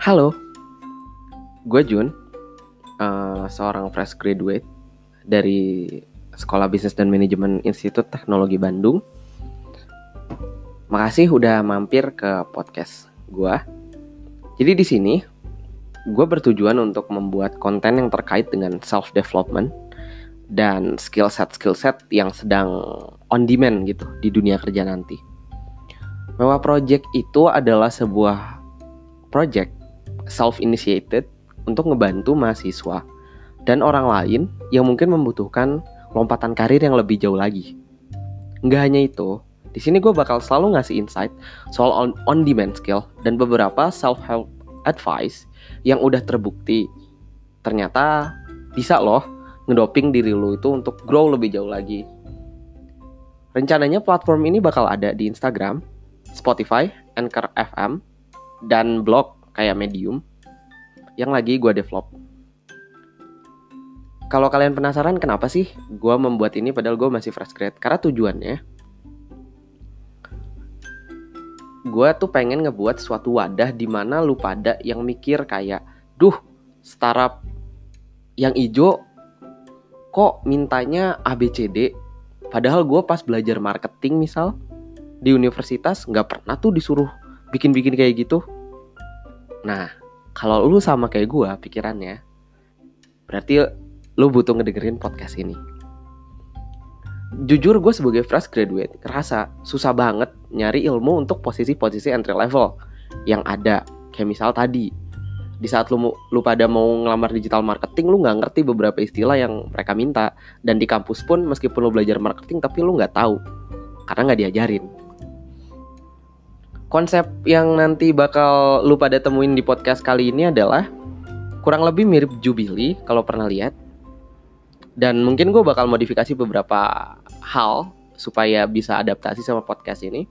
Halo, gue Jun, uh, seorang fresh graduate dari Sekolah Bisnis dan Manajemen Institut Teknologi Bandung. Makasih udah mampir ke podcast gue. Jadi di sini gue bertujuan untuk membuat konten yang terkait dengan self development dan skill set skill set yang sedang on demand gitu di dunia kerja nanti. Bahwa project itu adalah sebuah project self-initiated untuk ngebantu mahasiswa dan orang lain yang mungkin membutuhkan lompatan karir yang lebih jauh lagi. Nggak hanya itu, di sini gue bakal selalu ngasih insight soal on, on demand skill dan beberapa self help advice yang udah terbukti ternyata bisa loh ngedoping diri lo itu untuk grow lebih jauh lagi. Rencananya platform ini bakal ada di Instagram, Spotify, Anchor FM, dan blog kayak Medium yang lagi gue develop. Kalau kalian penasaran kenapa sih gue membuat ini padahal gue masih fresh grade? Karena tujuannya gue tuh pengen ngebuat suatu wadah di mana lu pada yang mikir kayak, duh startup yang ijo kok mintanya ABCD padahal gue pas belajar marketing misal di universitas nggak pernah tuh disuruh bikin-bikin kayak gitu Nah, kalau lu sama kayak gue pikirannya, berarti lu butuh ngedengerin podcast ini. Jujur gue sebagai fresh graduate ngerasa susah banget nyari ilmu untuk posisi-posisi entry level yang ada. Kayak misal tadi, di saat lu, lu pada mau ngelamar digital marketing, lu nggak ngerti beberapa istilah yang mereka minta. Dan di kampus pun meskipun lu belajar marketing, tapi lu nggak tahu. Karena nggak diajarin konsep yang nanti bakal lu pada temuin di podcast kali ini adalah kurang lebih mirip Jubilee kalau pernah lihat. Dan mungkin gue bakal modifikasi beberapa hal supaya bisa adaptasi sama podcast ini.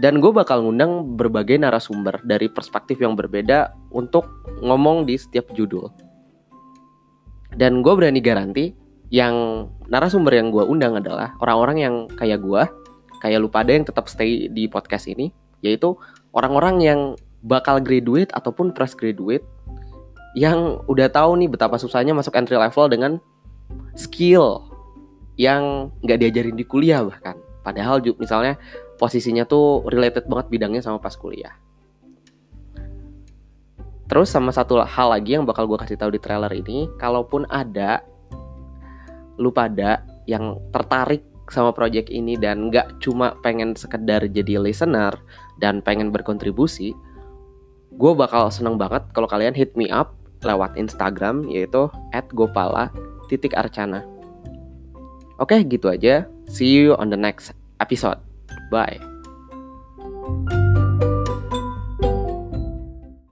Dan gue bakal ngundang berbagai narasumber dari perspektif yang berbeda untuk ngomong di setiap judul. Dan gue berani garanti yang narasumber yang gue undang adalah orang-orang yang kayak gue kayak lu pada yang tetap stay di podcast ini yaitu orang-orang yang bakal graduate ataupun fresh graduate yang udah tahu nih betapa susahnya masuk entry level dengan skill yang nggak diajarin di kuliah bahkan. Padahal misalnya posisinya tuh related banget bidangnya sama pas kuliah. Terus sama satu hal lagi yang bakal gue kasih tahu di trailer ini, kalaupun ada lu pada yang tertarik sama project ini dan nggak cuma pengen sekedar jadi listener dan pengen berkontribusi, gue bakal seneng banget kalau kalian hit me up lewat Instagram yaitu @gopala. Oke, gitu aja. See you on the next episode. Bye.